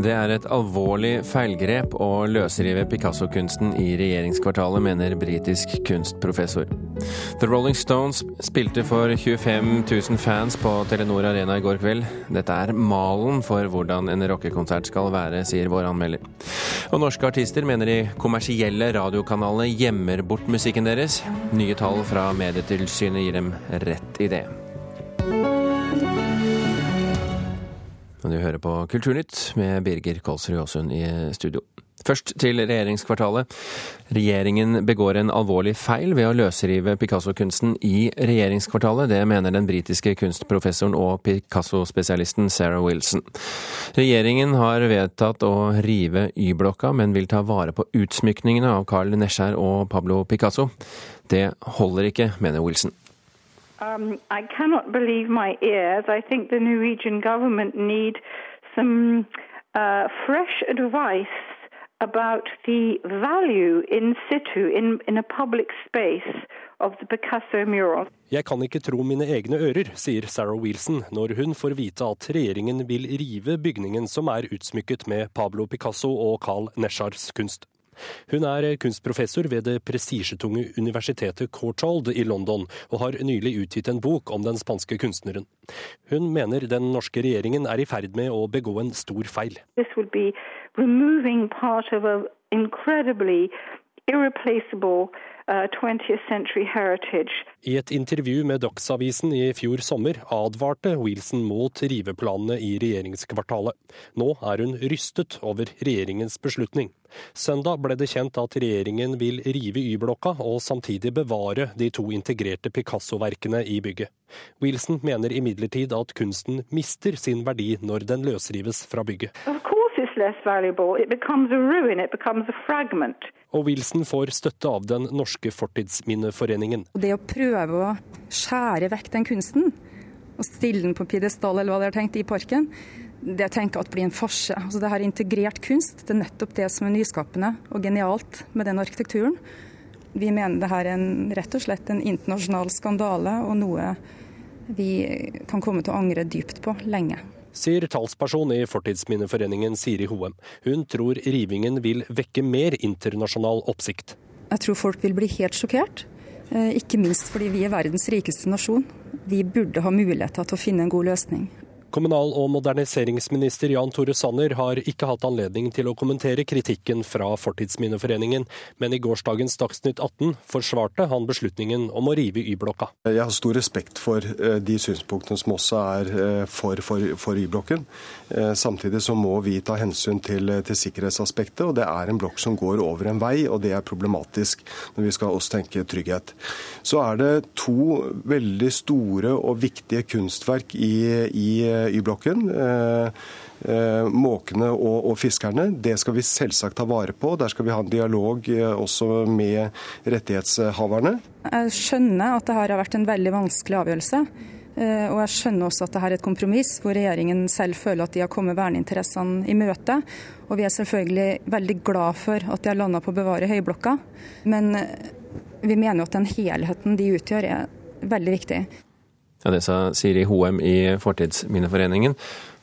Det er et alvorlig feilgrep å løsrive Picasso-kunsten i regjeringskvartalet, mener britisk kunstprofessor. The Rolling Stones spilte for 25 000 fans på Telenor Arena i går kveld. Dette er malen for hvordan en rockekonsert skal være, sier vår anmelder. Og norske artister mener de kommersielle radiokanalene gjemmer bort musikken deres. Nye tall fra Medietilsynet gir dem rett i det. Og du hører på Kulturnytt med Birger Kolsrud Aasund i studio. Først til regjeringskvartalet. Regjeringen begår en alvorlig feil ved å løsrive Picasso-kunsten i regjeringskvartalet. Det mener den britiske kunstprofessoren og Picasso-spesialisten Sarah Wilson. Regjeringen har vedtatt å rive Y-blokka, men vil ta vare på utsmykningene av Carl Nesjar og Pablo Picasso. Det holder ikke, mener Wilson. Um, I cannot believe my ears. I think the Norwegian government need some uh, fresh advice about the value in situ, in, in a public space, of the Picasso mural. Jeg kan ikke tro mine egne ører, sier Sarah Wilson når hun får vite at regjeringen vil rive bygningen som er utsmykket med Pablo Picasso og Carl Neschars kunst. Hun er kunstprofessor ved det prestisjetunge universitetet Courtauld i London, og har nylig utgitt en bok om den spanske kunstneren. Hun mener den norske regjeringen er i ferd med å begå en stor feil. irreplaceable Uh, I et intervju med Dagsavisen i fjor sommer advarte Wilson mot riveplanene i regjeringskvartalet. Nå er hun rystet over regjeringens beslutning. Søndag ble det kjent at regjeringen vil rive Y-blokka og samtidig bevare de to integrerte Picasso-verkene i bygget. Wilson mener imidlertid at kunsten mister sin verdi når den løsrives fra bygget. Og Wilson får støtte av den norske Fortidsminneforeningen. Det å prøve å skjære vekk den kunsten, og stille den på pidestall eller hva de har tenkt i parken, det jeg tenker at blir en farse. Altså det her integrert kunst, det er nettopp det som er nyskapende og genialt med den arkitekturen. Vi mener det her er en, rett og slett en internasjonal skandale, og noe vi kan komme til å angre dypt på lenge sier talsperson i Fortidsminneforeningen Siri Hoem. Hun tror rivingen vil vekke mer internasjonal oppsikt. Jeg tror folk vil bli helt sjokkert. Eh, ikke minst fordi vi er verdens rikeste nasjon. Vi burde ha muligheter til å finne en god løsning. Kommunal- og moderniseringsminister Jan Tore Sanner har ikke hatt anledning til å kommentere kritikken fra Fortidsminneforeningen, men i gårsdagens Dagsnytt 18 forsvarte han beslutningen om å rive Y-blokka. Jeg har stor respekt for eh, de synspunktene som også er eh, for, for, for Y-blokken. Eh, samtidig så må vi ta hensyn til, til, sikkerhetsaspektet, og det er en blokk som går over en vei, og det er problematisk når vi skal også tenke trygghet. Så er det to veldig store og viktige kunstverk i, i Y-blokken. Eh, eh, måkene og, og, fiskerne. Det skal vi selvsagt ta vare på. Der skal vi ha en dialog eh, også med rettighetshaverne. Jeg skjønner at dette har vært en veldig vanskelig avgjørelse. Og jeg skjønner også at dette er et kompromiss hvor regjeringen selv føler at de har kommet verneinteressene i møte. Og vi er selvfølgelig veldig glad for at de har landa på å bevare Høyblokka. Men vi mener jo at den helheten de utgjør er veldig viktig. Ja, Det sa Siri Hoem i Fortidsminneforeningen.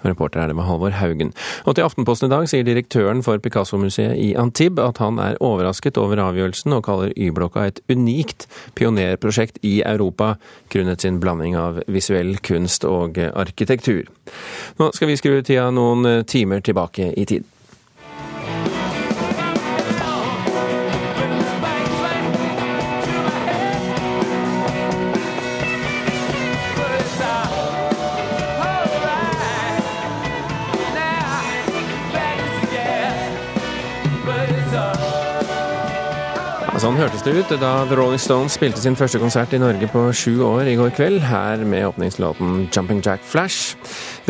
Reporter er det med Halvor Haugen. Og til Aftenposten i dag sier direktøren for Picasso-museet i Antibes at han er overrasket over avgjørelsen, og kaller Y-blokka et unikt pionerprosjekt i Europa, grunnet sin blanding av visuell kunst og arkitektur. Nå skal vi skru tida noen timer tilbake i tid. Sånn hørtes det ut da The Rolling Stones spilte sin første konsert i Norge på sju år i går kveld, her med åpningslåten 'Jumping Jack Flash'.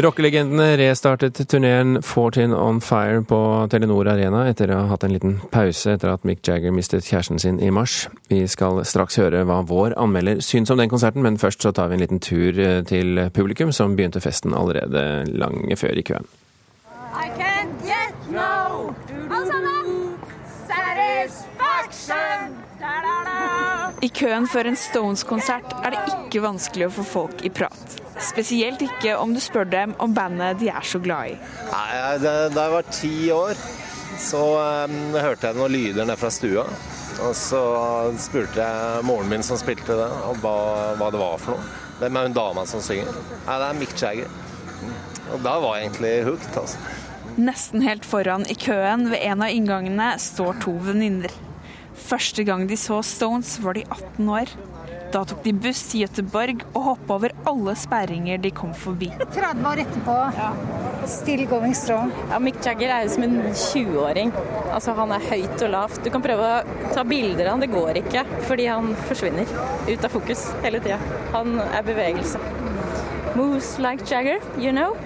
Rockelegendene restartet turneen 14 On Fire på Telenor Arena etter å ha hatt en liten pause etter at Mick Jagger mistet kjæresten sin i mars. Vi skal straks høre hva vår anmelder syns om den konserten, men først så tar vi en liten tur eh, til publikum, som begynte festen allerede lange før i køen. I can't get no. Alle sammen! I køen før en Stones-konsert er det ikke vanskelig å få folk i prat. Spesielt ikke om du spør dem om bandet de er så glad i. Nei, Da jeg var ti år, så um, hørte jeg noen lyder ned fra stua. Og så spurte jeg moren min som spilte det, og hva, hva det var for noe. Hvem er hun dama som synger? Nei, det er Mick Jagger. Og da var jeg egentlig hooked, altså. Nesten helt foran i køen ved en av inngangene står to venninner. Første gang de så Stones var de 18 år. Da tok de buss til Gøteborg og hoppa over alle sperringer de kom forbi. 30 år etterpå. Ja. Still going strong. Ja, Mick Jagger er jo som en 20-åring. Altså, han er høyt og lavt. Du kan prøve å ta bilder av han, det går ikke. Fordi han forsvinner ut av fokus hele tida. Han er bevegelse. Moves like Jagger, you know.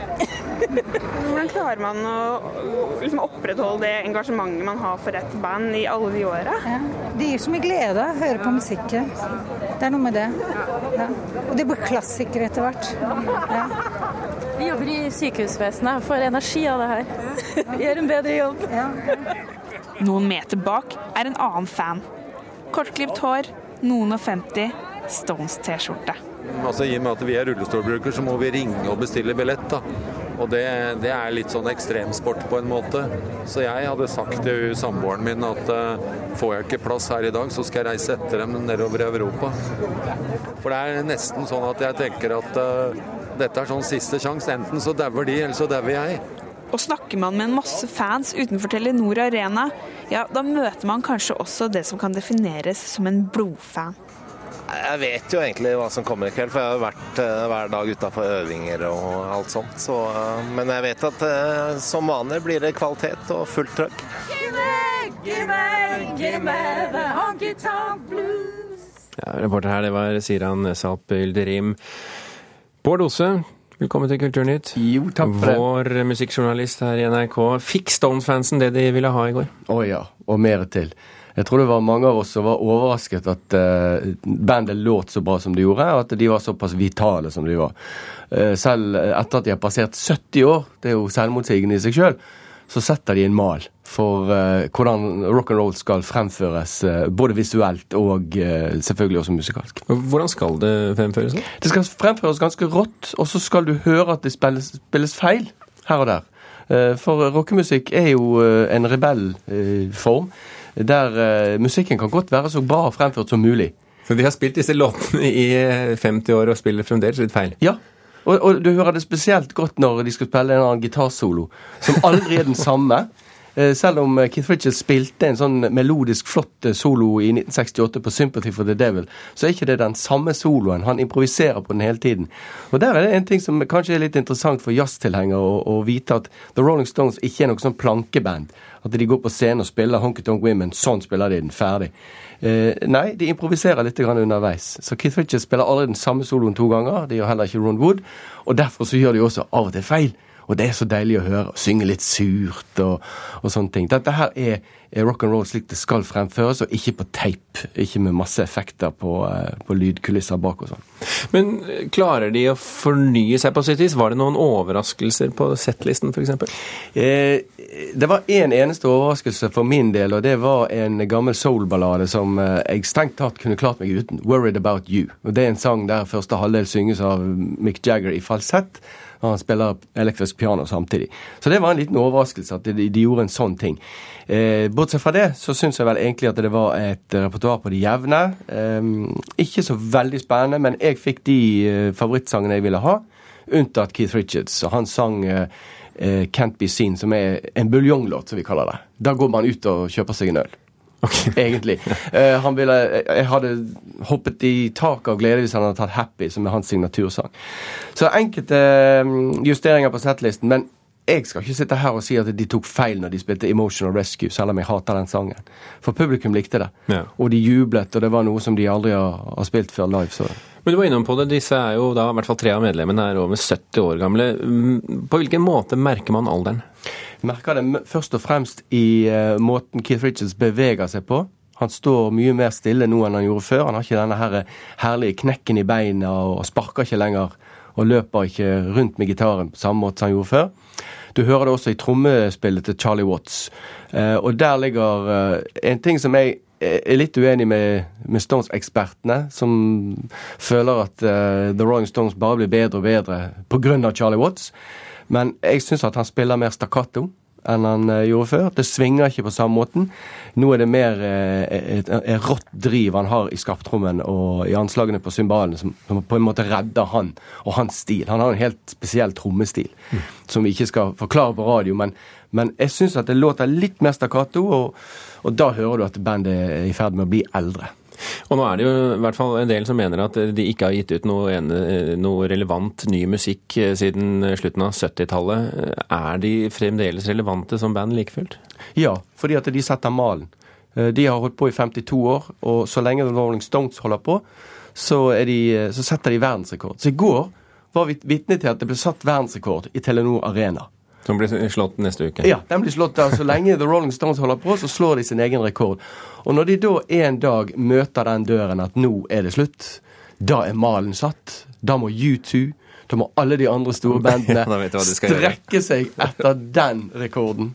Hvordan klarer man å liksom opprettholde det engasjementet man har for et band i alle de åra? Ja. Det gir så mye glede å høre på musikken. Det er noe med det. Ja. Og det blir klassikere etter hvert. Ja. Vi jobber i sykehusvesenet og får energi av det her. Gjør en bedre jobb. Noen meter bak er en annen fan. Kortklipt hår, noen og 50, Stones T-skjorte. Altså, I og med at vi er rullestolbrukere, så må vi ringe og bestille billett. da. Og det, det, er litt sånn ekstremsport på en måte. Så jeg hadde sagt til samboeren min at uh, får jeg ikke plass her i dag, så skal jeg reise etter dem nedover i Europa. For det er nesten sånn at jeg tenker at uh, dette er sånn siste sjanse. Enten så dauer de, eller så dauer jeg. Og snakker man med en masse fans utenfor Telenor Arena, ja, da møter man kanskje også det som kan defineres som en blodfan. Jeg vet jo egentlig hva som kommer i kveld, for jeg har vært uh, hver dag utafor øvinger og alt sånt. Så, uh, men jeg vet at uh, som vanlig blir det kvalitet og fullt trøkk. Ja, reporter her, det var Siran Salp Ylderim. Bård Ose, velkommen til Kulturnytt. Jo, takk for det. Vår musikkjournalist her i NRK. Fikk Stones-fansen det de ville ha i går? Å oh, ja, og mer til. Jeg tror det var mange av oss som var overrasket at uh, bandet låt så bra som det gjorde, og at de var såpass vitale som de var. Uh, selv etter at de har passert 70 år, det er jo selvmotsigende i seg sjøl, så setter de en mal for uh, hvordan rock'n'roll skal fremføres, både visuelt og selvfølgelig også musikalsk. Hvordan skal det fremføres? Det skal fremføres ganske rått, og så skal du høre at det spilles, spilles feil her og der. For rockemusikk er jo en rebell form der uh, musikken kan godt være så bra fremført som mulig. Så de har spilt disse låtene i 50 eh, år og spiller fremdeles litt feil? Ja. Og, og, du hører det spesielt godt når de skal spille en annen gitarsolo, som aldri er den samme. Eh, selv om Keith Richards spilte en sånn melodisk flott solo i 1968 på 'Sympathy for the Devil', så er ikke det den samme soloen. Han improviserer på den hele tiden. Og Der er det en ting som kanskje er litt interessant for jazztilhengere å, å vite at The Rolling Stones ikke er noe sånn plankeband. At de går på scenen og spiller Honky Tonk Women. Sånn spiller de den. Ferdig. Eh, nei, de improviserer litt underveis. Så Keith Richards spiller aldri den samme soloen to ganger. Det gjør heller ikke Ron Wood. Og derfor så gjør de også av og til feil. Og det er så deilig å høre. Synge litt surt og, og sånne ting. Dette her er, er rock and roll slik det skal fremføres, og ikke på tape. Ikke med masse effekter på, uh, på lydkulisser bak og sånn. Men eh, klarer de å fornye seg på sitt vis? Var det noen overraskelser på settlisten f.eks.? Eh, det var én en eneste overraskelse for min del, og det var en gammel soul-ballade som eh, jeg strengt tatt kunne klart meg uten. 'Worried About You'. Og Det er en sang der første halvdel synges av Mick Jagger i falsett og han spiller elektrisk piano samtidig. Så det var en liten overraskelse at de, de gjorde en sånn ting. Eh, bortsett fra det så syns jeg vel egentlig at det var et repertoar på det jevne. Eh, ikke så veldig spennende, men jeg fikk de eh, favorittsangene jeg ville ha, unntatt Keith Richards. Og han sang eh, eh, 'Can't Be Seen', som er en buljonglåt, som vi kaller det. Da går man ut og kjøper seg en øl. Okay. Egentlig. Uh, han ville, jeg hadde hoppet i taket av glede hvis han hadde tatt 'Happy', som er hans signatursang. Så enkelte um, justeringer på settlisten. Men jeg skal ikke sitte her og si at de tok feil når de spilte 'Emotional Rescue', selv om jeg hater den sangen. For publikum likte det. Ja. Og de jublet, og det var noe som de aldri har, har spilt før live. så... Men du var innom på det, disse er jo da i hvert fall tre av medlemmene er over 70 år gamle. Mm, på hvilken måte merker man alderen? Merker det først og fremst i uh, måten Keith Richards beveger seg på. Han står mye mer stille nå enn han gjorde før. Han har ikke denne her herlige knekken i beina og sparker ikke lenger og løper ikke rundt med gitaren på samme måte som han gjorde før. Du hører det også i trommespillet til Charlie Watts. Uh, og der ligger uh, en ting som jeg er litt uenig med, med Stones-ekspertene, som føler at The Rolling Stones bare blir bedre og bedre pga. Charlie Watts. Men jeg syns at han spiller mer stakkato enn han uh, gjorde før. Det svinger ikke på samme måten. Nå er det mer uh, et, rått driv han har i skaptrommen og i anslagene på cymbalene, som, som, på en måte redder han og hans stil. Han har en helt spesiell trommestil mm. som vi ikke skal forklare på radio. Men, men jeg syns at det låter litt mer stakkato, og, og da hører du at bandet er i ferd med å bli eldre. Og nå er det jo i hvert fall en del som mener at de ikke har gitt ut noe, noe relevant ny musikk eh, siden slutten av 70-tallet. Er de fremdeles relevante som band like fullt? Ja, fordi at de setter malen. Eh, de har holdt på i 52 år, og så lenge Rolling Stones holder på, så, de, eh, så setter de verdensrekord. Så i går var vi vitne til at det ble satt verdensrekord i Telenor Arena. Som blir slått neste uke? Ja, den blir slått der. Så lenge The Rolling Stones holder på, så slår de sin egen rekord. Og når de da en dag møter den døren at nå er det slutt, da er malen satt. Da må U2 da må alle de andre store bandene ja, strekke seg etter den rekorden.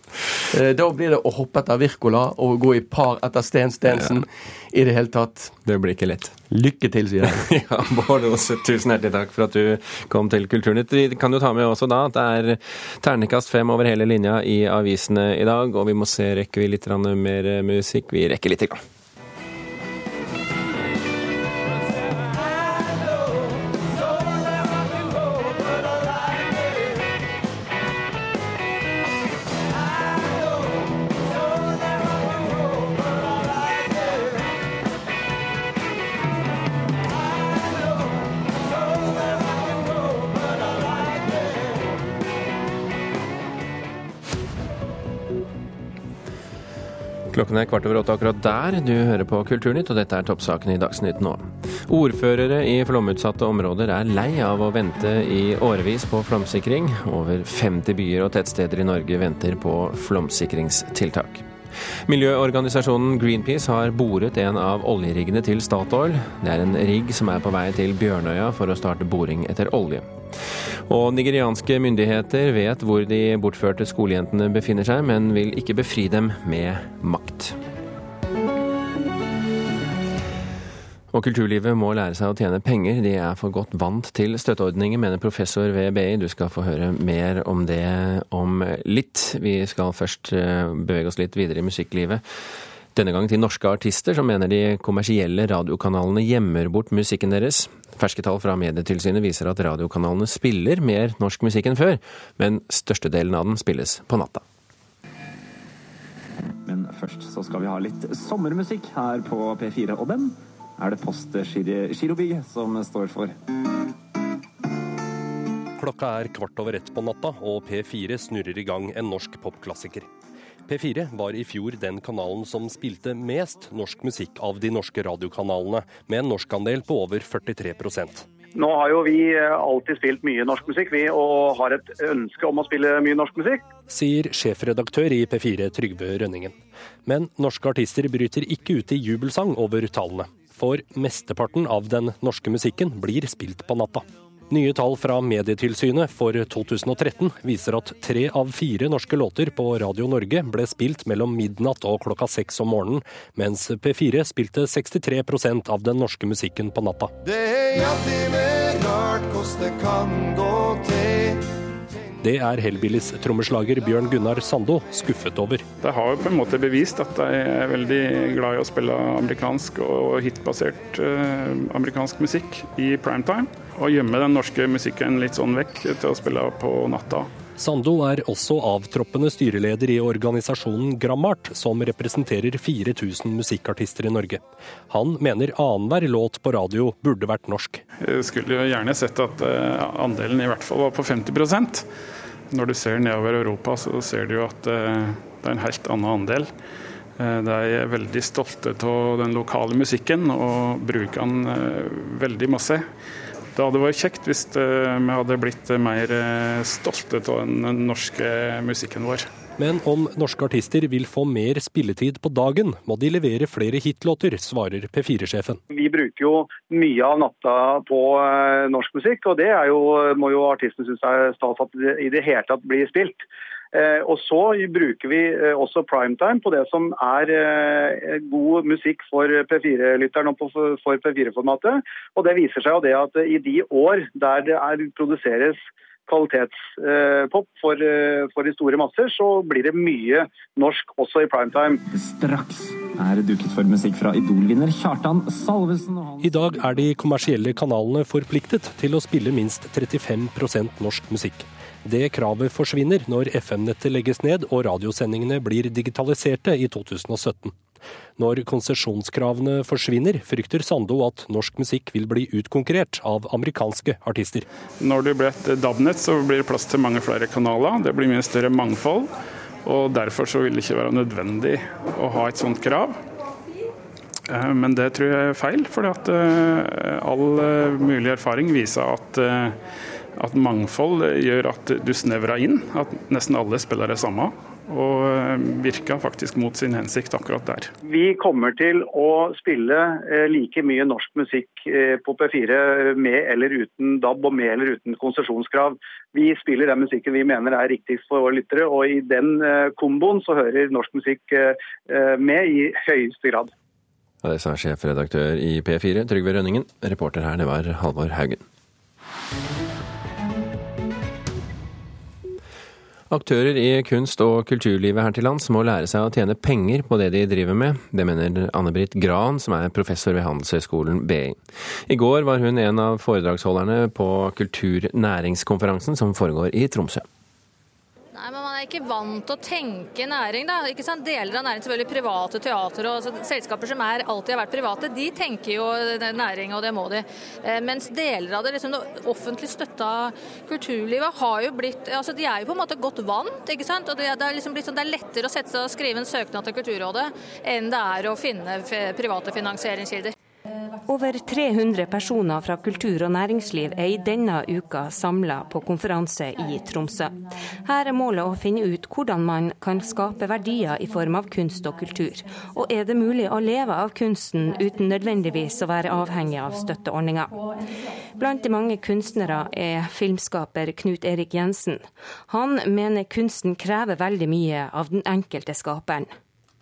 Eh, da blir det å hoppe etter Wirkola og gå i par etter Sten Stensen. Ja. I det hele tatt. Det blir ikke lett. Lykke til, sier jeg. ja, Bård Aase, tusen hjertelig takk for at du kom til Kulturnytt. Vi kan jo ta med også da at det er ternekast fem over hele linja i avisene i dag, og vi må se, rekker vi litt mer musikk? Vi rekker litt. Grann. Klokken er kvart over åtte akkurat der. Du hører på Kulturnytt, og dette er toppsaken i Dagsnytt nå. Ordførere i flomutsatte områder er lei av å vente i årevis på flomsikring. Over 50 byer og tettsteder i Norge venter på flomsikringstiltak. Miljøorganisasjonen Greenpeace har boret en av oljeriggene til Statoil. Det er en rigg som er på vei til Bjørnøya for å starte boring etter olje. Og nigerianske myndigheter vet hvor de bortførte skolejentene befinner seg, men vil ikke befri dem med makt. Og kulturlivet må lære seg å tjene penger, de er for godt vant til støtteordninger, mener professor ved BI. Du skal få høre mer om det om litt. Vi skal først eh, bevege oss litt videre i musikklivet. Denne gang til norske artister som mener de kommersielle radiokanalene gjemmer bort musikken deres. Ferske tall fra Medietilsynet viser at radiokanalene spiller mer norsk musikk enn før, men størstedelen av den spilles på natta. Men først så skal vi ha litt sommermusikk her på P4, og den er det Post Girobygg som står for. Klokka er kvart over ett på natta, og P4 snurrer i gang en norsk popklassiker. P4 var i fjor den kanalen som spilte mest norsk musikk av de norske radiokanalene, med en norskandel på over 43% nå har jo vi eh, alltid spilt mye norsk musikk, vi, og har et ønske om å spille mye norsk musikk. Sier sjefredaktør i P4 Trygve Rønningen. Men norske artister bryter ikke ut i jubelsang over tallene. For mesteparten av den norske musikken blir spilt på natta. Nye tall fra Medietilsynet for 2013 viser at tre av fire norske låter på Radio Norge ble spilt mellom midnatt og klokka seks om morgenen, mens P4 spilte 63% av den norske musikken på natta. Det er alltid mer rart hvordan det kan gå til. Det er Hellbillies trommeslager Bjørn Gunnar Sando skuffet over. De har jo på en måte bevist at de er veldig glad i å spille amerikansk og hitbasert uh, amerikansk musikk i primetime og gjemme den norske musikken litt sånn vekk til å spille på natta. Sando er også avtroppende styreleder i organisasjonen Grammart, som representerer 4000 musikkartister i Norge. Han mener annenhver låt på radio burde vært norsk. Jeg skulle jo gjerne sett at eh, andelen i hvert fall var på 50% Når du ser nedover Europa, så ser du jo at eh, det er en helt annen andel. Eh, de er veldig stolte av den lokale musikken og bruker den veldig masse. Det hadde vært kjekt hvis eh, vi hadde blitt mer eh, stolte av den norske musikken vår. Men om norske artister vil få mer spilletid på dagen, må de levere flere hitlåter, svarer P4-sjefen. Vi bruker jo mye av natta på eh, norsk musikk, og det jo, må jo artistene synes er stas at det i det hele tatt blir spilt. Eh, og så bruker vi eh, også primetime på det som er eh, god musikk for P4-lytteren og for P4-formatet. Og det viser seg jo det at i de år der det er, produseres kvalitetspop for, for de store masser, så blir det mye norsk også i primetime. Straks er duket for musikk fra Idol-vinner Kjartan Salvesen. I dag er de kommersielle kanalene forpliktet til å spille minst 35% norsk musikk. Det kravet forsvinner når FM-nettet legges ned og radiosendingene blir digitaliserte i 2017. Når konsesjonskravene forsvinner, frykter Sando at norsk musikk vil bli utkonkurrert av amerikanske artister. Når det blir et DAB-nett, så blir det plass til mange flere kanaler. Det blir mye større mangfold. og Derfor så vil det ikke være nødvendig å ha et sånt krav. Eh, men det tror jeg er feil, for eh, all eh, mulig erfaring viser at at mangfold gjør at du snevrer inn, at nesten alle spiller det samme. Og virka virker faktisk mot sin hensikt akkurat der. Vi kommer til å spille eh, like mye norsk musikk eh, på P4 med eller uten DAB og med eller uten konsesjonskrav. Vi spiller den musikken vi mener er riktigst for våre lyttere, og i den komboen så hører norsk musikk med i høyeste grad. Ja, det sa sjefredaktør i P4, Trygve Rønningen. Reporter her, det var Halvor Haugen. Aktører i kunst- og kulturlivet her til lands må lære seg å tjene penger på det de driver med. Det mener Anne-Britt Gran, som er professor ved Handelshøyskolen BI. I går var hun en av foredragsholderne på kulturnæringskonferansen som foregår i Tromsø. Er ikke vant til å tenke næring. da. Ikke sant? Deler av næring, selvfølgelig private teater og selskaper som er, alltid har vært private, de tenker jo næring, og det må de. Eh, mens deler av det, liksom, det offentlig støtta kulturlivet har jo blitt altså De er jo på en måte godt vant. ikke sant? Og det, er, liksom sånn, det er lettere å sette seg og skrive en søknad til Kulturrådet enn det er å finne private finansieringskilder. Over 300 personer fra kultur og næringsliv er i denne uka samla på konferanse i Tromsø. Her er målet å finne ut hvordan man kan skape verdier i form av kunst og kultur. Og er det mulig å leve av kunsten uten nødvendigvis å være avhengig av støtteordninger? Blant de mange kunstnere er filmskaper Knut Erik Jensen. Han mener kunsten krever veldig mye av den enkelte skaperen.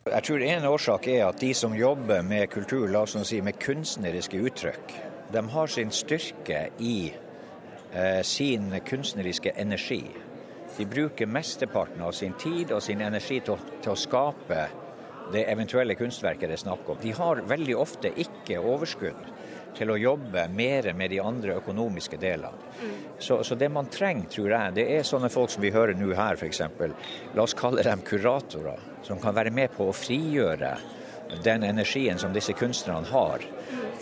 Jeg tror en årsak er at de som jobber med kultur, la oss si med kunstneriske uttrykk, de har sin styrke i eh, sin kunstneriske energi. De bruker mesteparten av sin tid og sin energi til, til å skape det eventuelle kunstverket det er snakk om. De har veldig ofte ikke overskudd til å jobbe mer med de andre økonomiske delene. Mm. Så, så, det man trenger, tror jeg, det er sånne folk som vi hører nå her, f.eks. La oss kalle dem kuratorer, som kan være med på å frigjøre den energien som disse kunstnerne har.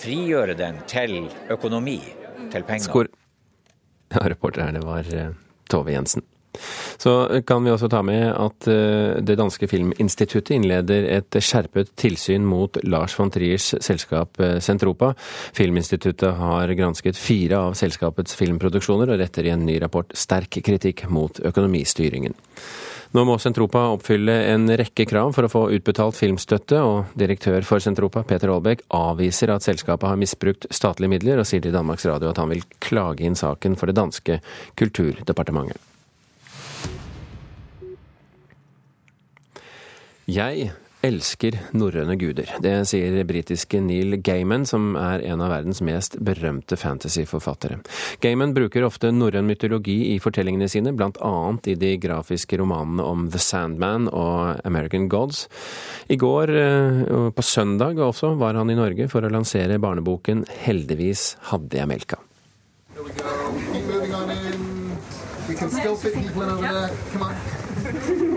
Frigjøre den til økonomi, til penger. Skor. Ja, reporter her, det var eh, Tove Jensen. Så kan vi også ta med at eh, det danske filminstituttet innleder et skjerpet tilsyn mot Lars von Triers selskap Sentropa. Eh, Filminstituttet har gransket fire av selskapets filmproduksjoner, og retter i en ny rapport sterk kritikk mot økonomistyringen. Nå må Sentropa oppfylle en rekke krav for å få utbetalt filmstøtte, og direktør for Sentropa, Peter Aalbæk, avviser at selskapet har misbrukt statlige midler, og sier til Danmarks Radio at han vil klage inn saken for det danske kulturdepartementet. Jeg elsker norrøne guder. Det sier britiske Neil Gaiman, som er en av verdens mest berømte fantasyforfattere. Gaiman bruker ofte norrøn mytologi i fortellingene sine, annet i de grafiske romanene om The Sandman og American Gods. I går, eh, på søndag også, var han i Norge for å lansere barneboken Heldigvis hadde jeg melka. Here we go. Keep moving on in. We can still fit people over there. Come on.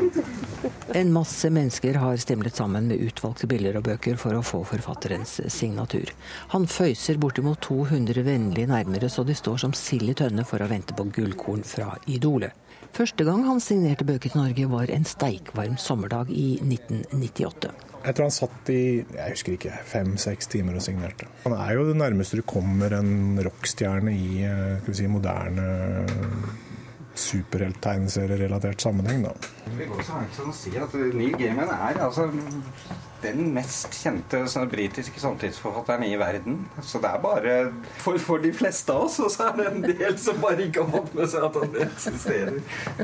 En masse mennesker har stemlet sammen med utvalgte bilder og bøker for å få forfatterens signatur. Han føyser bortimot 200 vennlige nærmere så de står som sild i tønne for å vente på gullkorn fra Idolet. Første gang han signerte bøker til Norge var en steikvarm sommerdag i 1998. Jeg tror han satt i jeg husker ikke, fem-seks timer og signerte. Han er jo det nærmeste du kommer en rockstjerne i eh, si, moderne superhelt-tegneserierelatert sammenheng, da. Går så langt som å si at Neil Gaiman er altså den mest kjente sånn, britiske samtidsforfatteren i verden. Så det er bare for, for, de fleste av oss, og så er det en del som bare ikke har fått med seg at han eksisterer.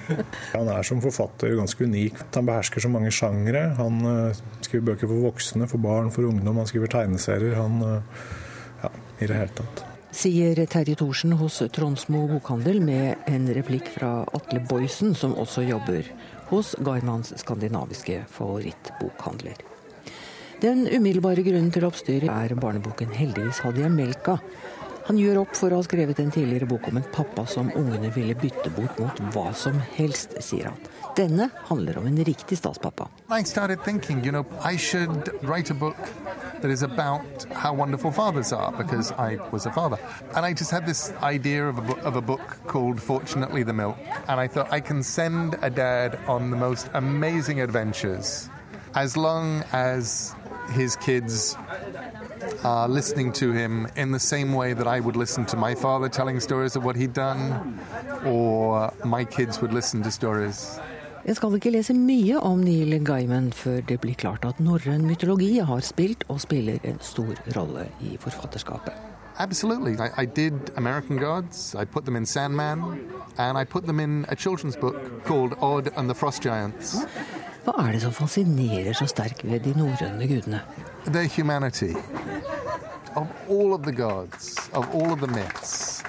Han er som forfatter ganske unik. Han behersker så mange sjangre. Han uh, skriver bøker for voksne, for barn, for ungdom. Han skriver tegneserier. Han uh, Ja, i det hele tatt. Sier Terje Thorsen hos Tronsmo bokhandel med en replikk fra Atle Boysen, som også jobber hos Gaimans skandinaviske favorittbokhandler. Den umiddelbare grunnen til oppstyret er barneboken 'Heldigvis hadde jeg melka'. Han gjør opp for å ha skrevet en tidligere bok om en pappa som ungene ville bytte bort mot hva som helst, sier han. Denne handler om en riktig statspappa. Thinking, you know, I thought I can send a dad on the most amazing adventures as long as his kids are listening to him in the same way that I would listen to my father telling stories of what he'd done, or my kids would listen to stories. Jeg skal ikke lese mye om Neil Gaiman før det blir klart at norrøn mytologi har spilt og spiller en stor rolle i forfatterskapet. Absolutely. I, I, did American Gods, I put them in Sandman, and I put them in a children's book called Odd and the Frost Giants. Hva er det som fascinerer så sterkt ved de norrøne gudene? Their humanity. Of all of the gods, of all of the myths,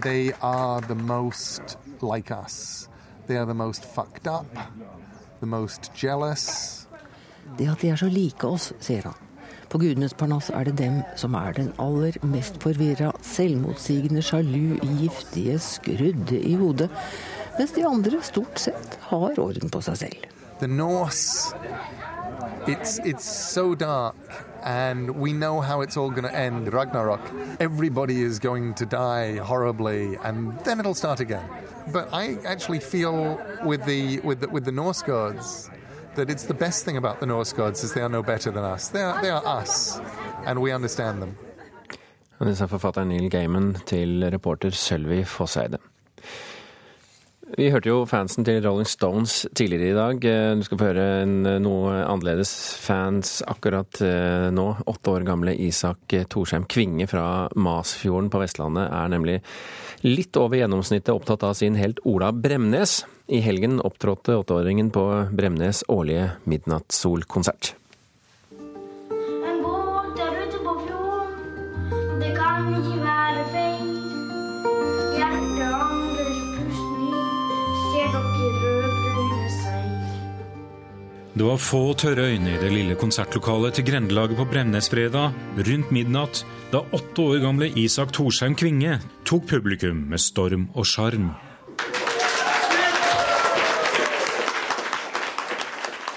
they are the most like us. They are the most fucked up, the most jealous. Det at de er så like oss, sier han. På gudenes parnass er det dem som er den aller mest forvirra, selvmotsigende, sjalu, giftige, skrudde i hodet, mens de andre stort sett har orden på seg selv. The Norse, it's it's so dark, and we know how it's all going to end. Ragnarok. Everybody is going to die horribly, and then it'll start again. But I actually feel with the with the, with the Norse gods that it's the best thing about the Norse gods is they are no better than us. They are they are us, and we understand them. Det sa forfatteren Neil Gaiman til reporter Sølvi Fosseide. Vi hørte jo fansen til Rolling Stones tidligere i dag. Eh, du skal få høre en, eh, noe annerledes fans akkurat eh, nå. Åtte år gamle Isak Torsheim Kvinge fra Masfjorden på Vestlandet er nemlig litt over gjennomsnittet opptatt av sin helt Ola Bremnes. I helgen opptrådte åtteåringen på Bremnes årlige midnattssolkonsert. Det var få tørre øyne i det lille konsertlokalet til Grendelaget på Bremnesfredag rundt midnatt, da åtte år gamle Isak Torsheim Kvinge tok publikum med storm og sjarm.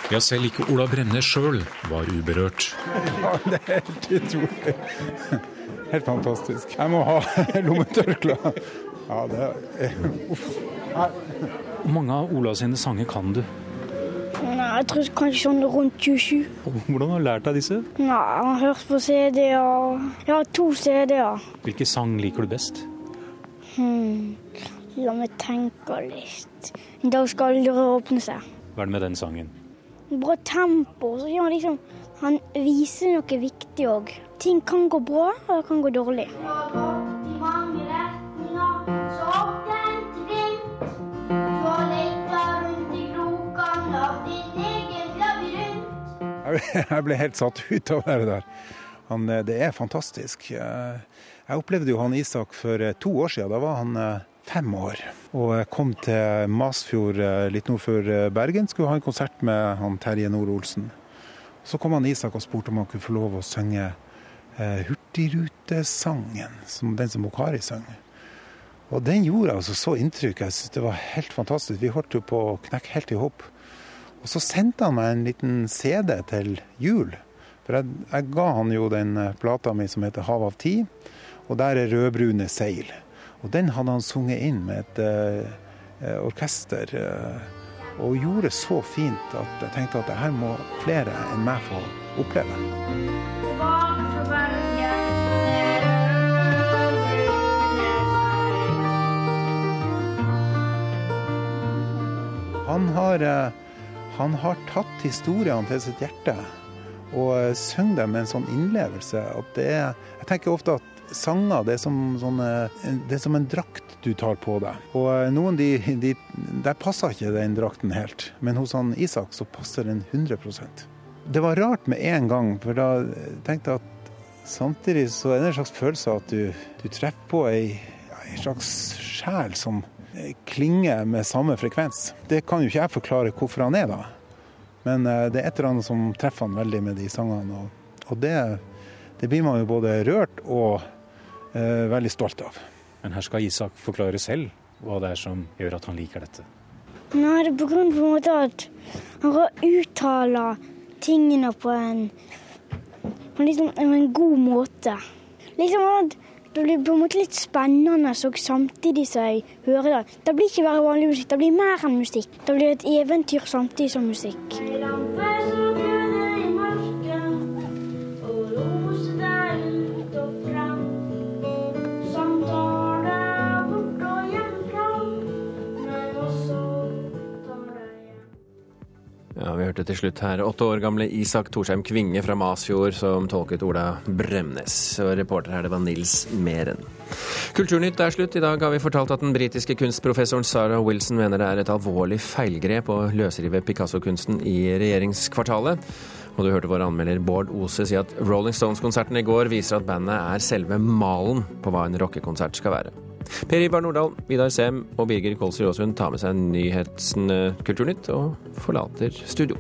Ja, selv ikke Ola Bremnes sjøl var uberørt. Ja, det er helt utrolig. Helt fantastisk. Jeg må ha lommetørkle. Ja, det er Uff. Hvor mange av Ola sine sanger kan du? Nei, jeg tror kanskje sånn rundt 27. Hvordan har du lært deg disse? Nei, jeg har hørt på CD-er. Jeg har to CD-er. Hvilke sang liker du best? Hmm. La meg tenke litt. En dag skal døra åpne seg. Hva er det med den sangen? Bra tempo. Så gjør han liksom Han viser noe viktig òg. Ting kan gå bra, og det kan gå dårlig. Jeg ble helt satt ut av være der. Han, eh, det er fantastisk. Eh, Jeg opplevde jo han Isak for eh, to år siden. Da var han fem år. Og jeg kom til Masfjord litt nord for Bergen. Skulle ha en konsert med han Terje Nord-Olsen. Så kom han Isak og spurte om han kunne få lov å synge Hurtigrutesangen, som den som Kari sang. Og den gjorde altså så inntrykk. Jeg synes det var helt fantastisk. Vi holdt jo på å knekke helt i hopp. Og så sendte han meg en liten CD til jul. For jeg, jeg ga han jo den plata mi som heter 'Hav av tid', og der er 'Rødbrune seil'. Og den hadde han sunget inn med et uh, orkester. Uh, og gjorde så fint at jeg tenkte at det her må flere enn meg få oppleve. Han har Bergen han har tatt historiene til sitt hjerte og synger dem med en sånn innlevelse er Jeg tenker ofte at sanger det er som, sånne, det er som en drakt du tar på deg. Og noen de, de, der passer ikke den drakten helt, men hos han Isak så passer den 100% Det var rart med en gang, for da tenkte jeg at samtidig så er det en slags følelse at du, du treffer på ei, ei slags sjel som klinger med samme frekvens. Det kan jo ikke jeg forklare hvorfor han er, da. Men eh, det er et eller annet som treffer han veldig med de sangene. Og, og det, det, blir man jo både rørt og eh, veldig stolt av. Men her skal Isak forklare selv hva det er som gjør at han liker dette. Nei, det er på grunn av at han kan uttale tingene på en, på liksom, en god måte. Liksom at det blir på en måte litt spennende og samtidig som jeg hører det. Det blir ikke bare vanlig musikk, det blir mer enn musikk. Det blir et eventyr samtidig som musikk. Hørte til slutt her åtte år gamle Isak Torsheim Kvinge fra Masfjord som tolket Ola Bremnes. Og reporter her det var Nils Meren. Kulturnytt er slutt. I dag har vi fortalt at den britiske kunstprofessoren Sarah Wilson mener det er et alvorlig feilgrep å løsrive Picasso-kunsten i regjeringskvartalet. Og du hørte vår anmelder Bård Ose si at Rolling Stones-konserten i går viser at bandet er selve malen på hva en rockekonsert skal være. Per Ivar Nordahl, Vidar Sem og Birger Kolsrud Aasund tar med seg nyhetskulturnytt og forlater studio.